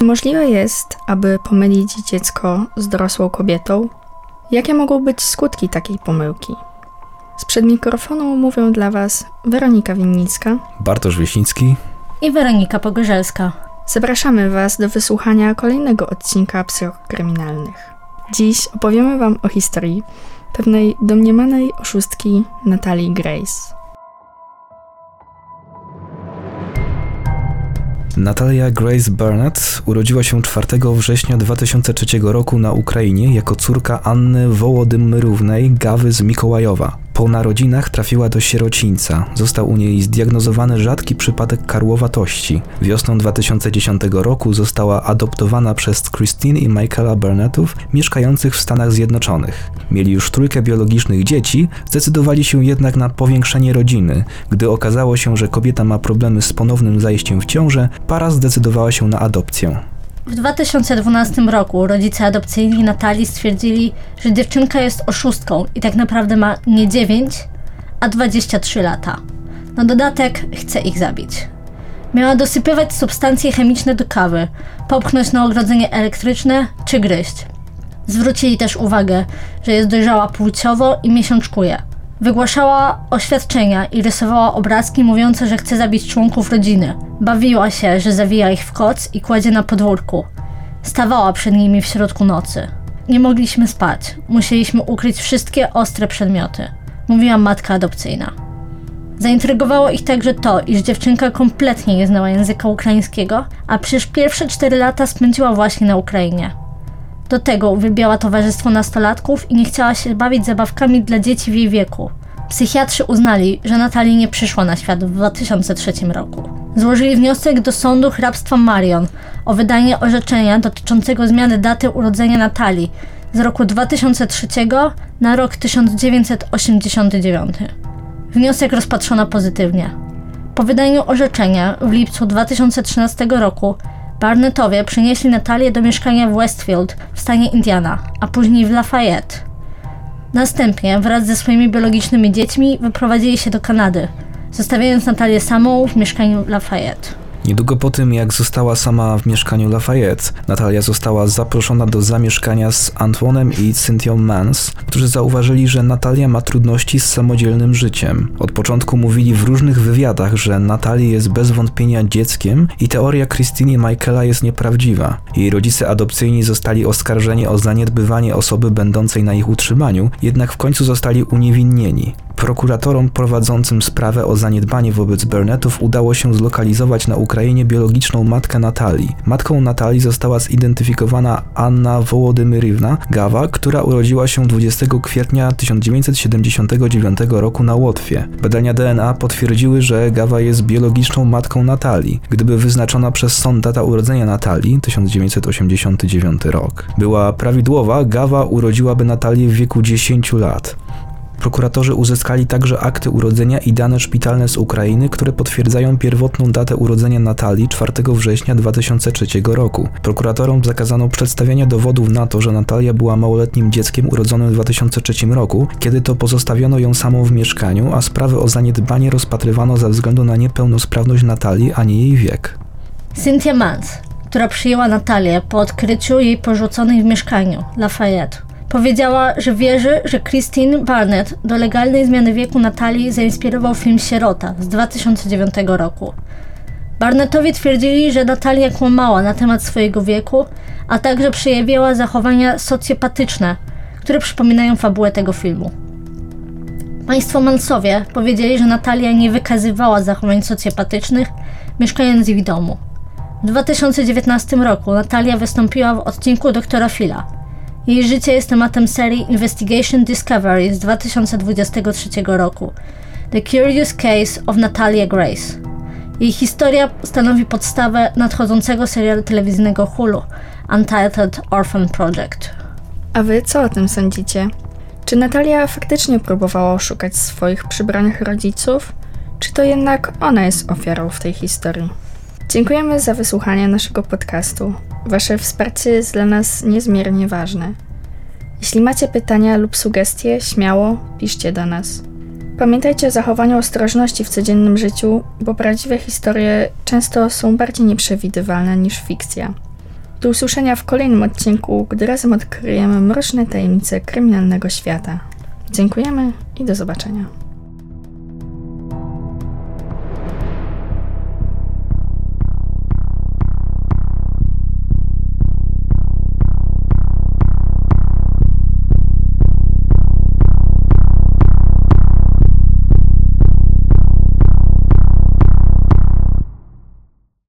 Czy możliwe jest, aby pomylić dziecko z dorosłą kobietą? Jakie mogą być skutki takiej pomyłki? Sprzed mikrofonu mówią dla Was Weronika Winnicka, Bartosz Wieśnicki i Weronika Pogorzelska. Zapraszamy Was do wysłuchania kolejnego odcinka Psychokryminalnych. Dziś opowiemy Wam o historii pewnej domniemanej oszustki Natalii Grace. Natalia Grace Burnett urodziła się 4 września 2003 roku na Ukrainie jako córka Anny Wołodymyrównej Gawy z Mikołajowa. Po narodzinach trafiła do sierocińca. Został u niej zdiagnozowany rzadki przypadek karłowatości. Wiosną 2010 roku została adoptowana przez Christine i Michaela Burnettów mieszkających w Stanach Zjednoczonych. Mieli już trójkę biologicznych dzieci, zdecydowali się jednak na powiększenie rodziny. Gdy okazało się, że kobieta ma problemy z ponownym zajściem w ciążę, para zdecydowała się na adopcję. W 2012 roku rodzice adopcyjni Natalii stwierdzili, że dziewczynka jest oszustką i tak naprawdę ma nie 9, a 23 lata. Na dodatek chce ich zabić. Miała dosypywać substancje chemiczne do kawy, popchnąć na ogrodzenie elektryczne czy gryźć. Zwrócili też uwagę, że jest dojrzała płciowo i miesiączkuje. Wygłaszała oświadczenia i rysowała obrazki mówiące, że chce zabić członków rodziny. Bawiła się, że zawija ich w koc i kładzie na podwórku. Stawała przed nimi w środku nocy. Nie mogliśmy spać. Musieliśmy ukryć wszystkie ostre przedmioty. Mówiła matka adopcyjna. Zaintrygowało ich także to, iż dziewczynka kompletnie nie znała języka ukraińskiego, a przecież pierwsze cztery lata spędziła właśnie na Ukrainie. Do tego uwielbiała towarzystwo nastolatków i nie chciała się bawić zabawkami dla dzieci w jej wieku. Psychiatrzy uznali, że Natalie nie przyszła na świat w 2003 roku. Złożyli wniosek do sądu hrabstwa Marion o wydanie orzeczenia dotyczącego zmiany daty urodzenia Natalii z roku 2003 na rok 1989. Wniosek rozpatrzono pozytywnie. Po wydaniu orzeczenia w lipcu 2013 roku Barnettowie przenieśli Natalię do mieszkania w Westfield w stanie Indiana, a później w Lafayette. Następnie wraz ze swoimi biologicznymi dziećmi wyprowadzili się do Kanady, zostawiając Natalię samą w mieszkaniu Lafayette. Niedługo po tym, jak została sama w mieszkaniu Lafayette, Natalia została zaproszona do zamieszkania z Antoinem i Cynthią Mans, którzy zauważyli, że Natalia ma trudności z samodzielnym życiem. Od początku mówili w różnych wywiadach, że Natalia jest bez wątpienia dzieckiem i teoria Christine Michaela jest nieprawdziwa. Jej rodzice adopcyjni zostali oskarżeni o zaniedbywanie osoby będącej na ich utrzymaniu, jednak w końcu zostali uniewinnieni. Prokuratorom prowadzącym sprawę o zaniedbanie wobec Burnettów udało się zlokalizować na Ukrainie biologiczną matkę Natalii. Matką Natalii została zidentyfikowana Anna Wołodymyrywna Gawa, która urodziła się 20 kwietnia 1979 roku na Łotwie. Badania DNA potwierdziły, że Gawa jest biologiczną matką Natalii. Gdyby wyznaczona przez sąd data urodzenia Natalii 1989 rok była prawidłowa, Gawa urodziłaby Natalię w wieku 10 lat. Prokuratorzy uzyskali także akty urodzenia i dane szpitalne z Ukrainy, które potwierdzają pierwotną datę urodzenia Natalii 4 września 2003 roku. Prokuratorom zakazano przedstawiania dowodów na to, że Natalia była małoletnim dzieckiem urodzonym w 2003 roku, kiedy to pozostawiono ją samą w mieszkaniu, a sprawy o zaniedbanie rozpatrywano ze względu na niepełnosprawność Natalii, a nie jej wiek. Cynthia Mans, która przyjęła Natalię po odkryciu jej porzuconej w mieszkaniu Lafayette, Powiedziała, że wierzy, że Christine Barnett do legalnej zmiany wieku Natalii zainspirował film Sierota z 2009 roku. Barnettowie twierdzili, że Natalia kłamała na temat swojego wieku, a także przejawiała zachowania socjopatyczne, które przypominają fabułę tego filmu. Państwo Mansowie powiedzieli, że Natalia nie wykazywała zachowań socjopatycznych, mieszkając w ich domu. W 2019 roku Natalia wystąpiła w odcinku Doktora Phila – jej życie jest tematem serii Investigation Discovery z 2023 roku The Curious Case of Natalia Grace. Jej historia stanowi podstawę nadchodzącego serialu telewizyjnego Hulu Untitled Orphan Project. A wy co o tym sądzicie? Czy Natalia faktycznie próbowała oszukać swoich przybranych rodziców? Czy to jednak ona jest ofiarą w tej historii? Dziękujemy za wysłuchanie naszego podcastu. Wasze wsparcie jest dla nas niezmiernie ważne. Jeśli macie pytania lub sugestie, śmiało piszcie do nas. Pamiętajcie o zachowaniu ostrożności w codziennym życiu, bo prawdziwe historie często są bardziej nieprzewidywalne niż fikcja. Do usłyszenia w kolejnym odcinku, gdy razem odkryjemy mroczne tajemnice kryminalnego świata. Dziękujemy i do zobaczenia.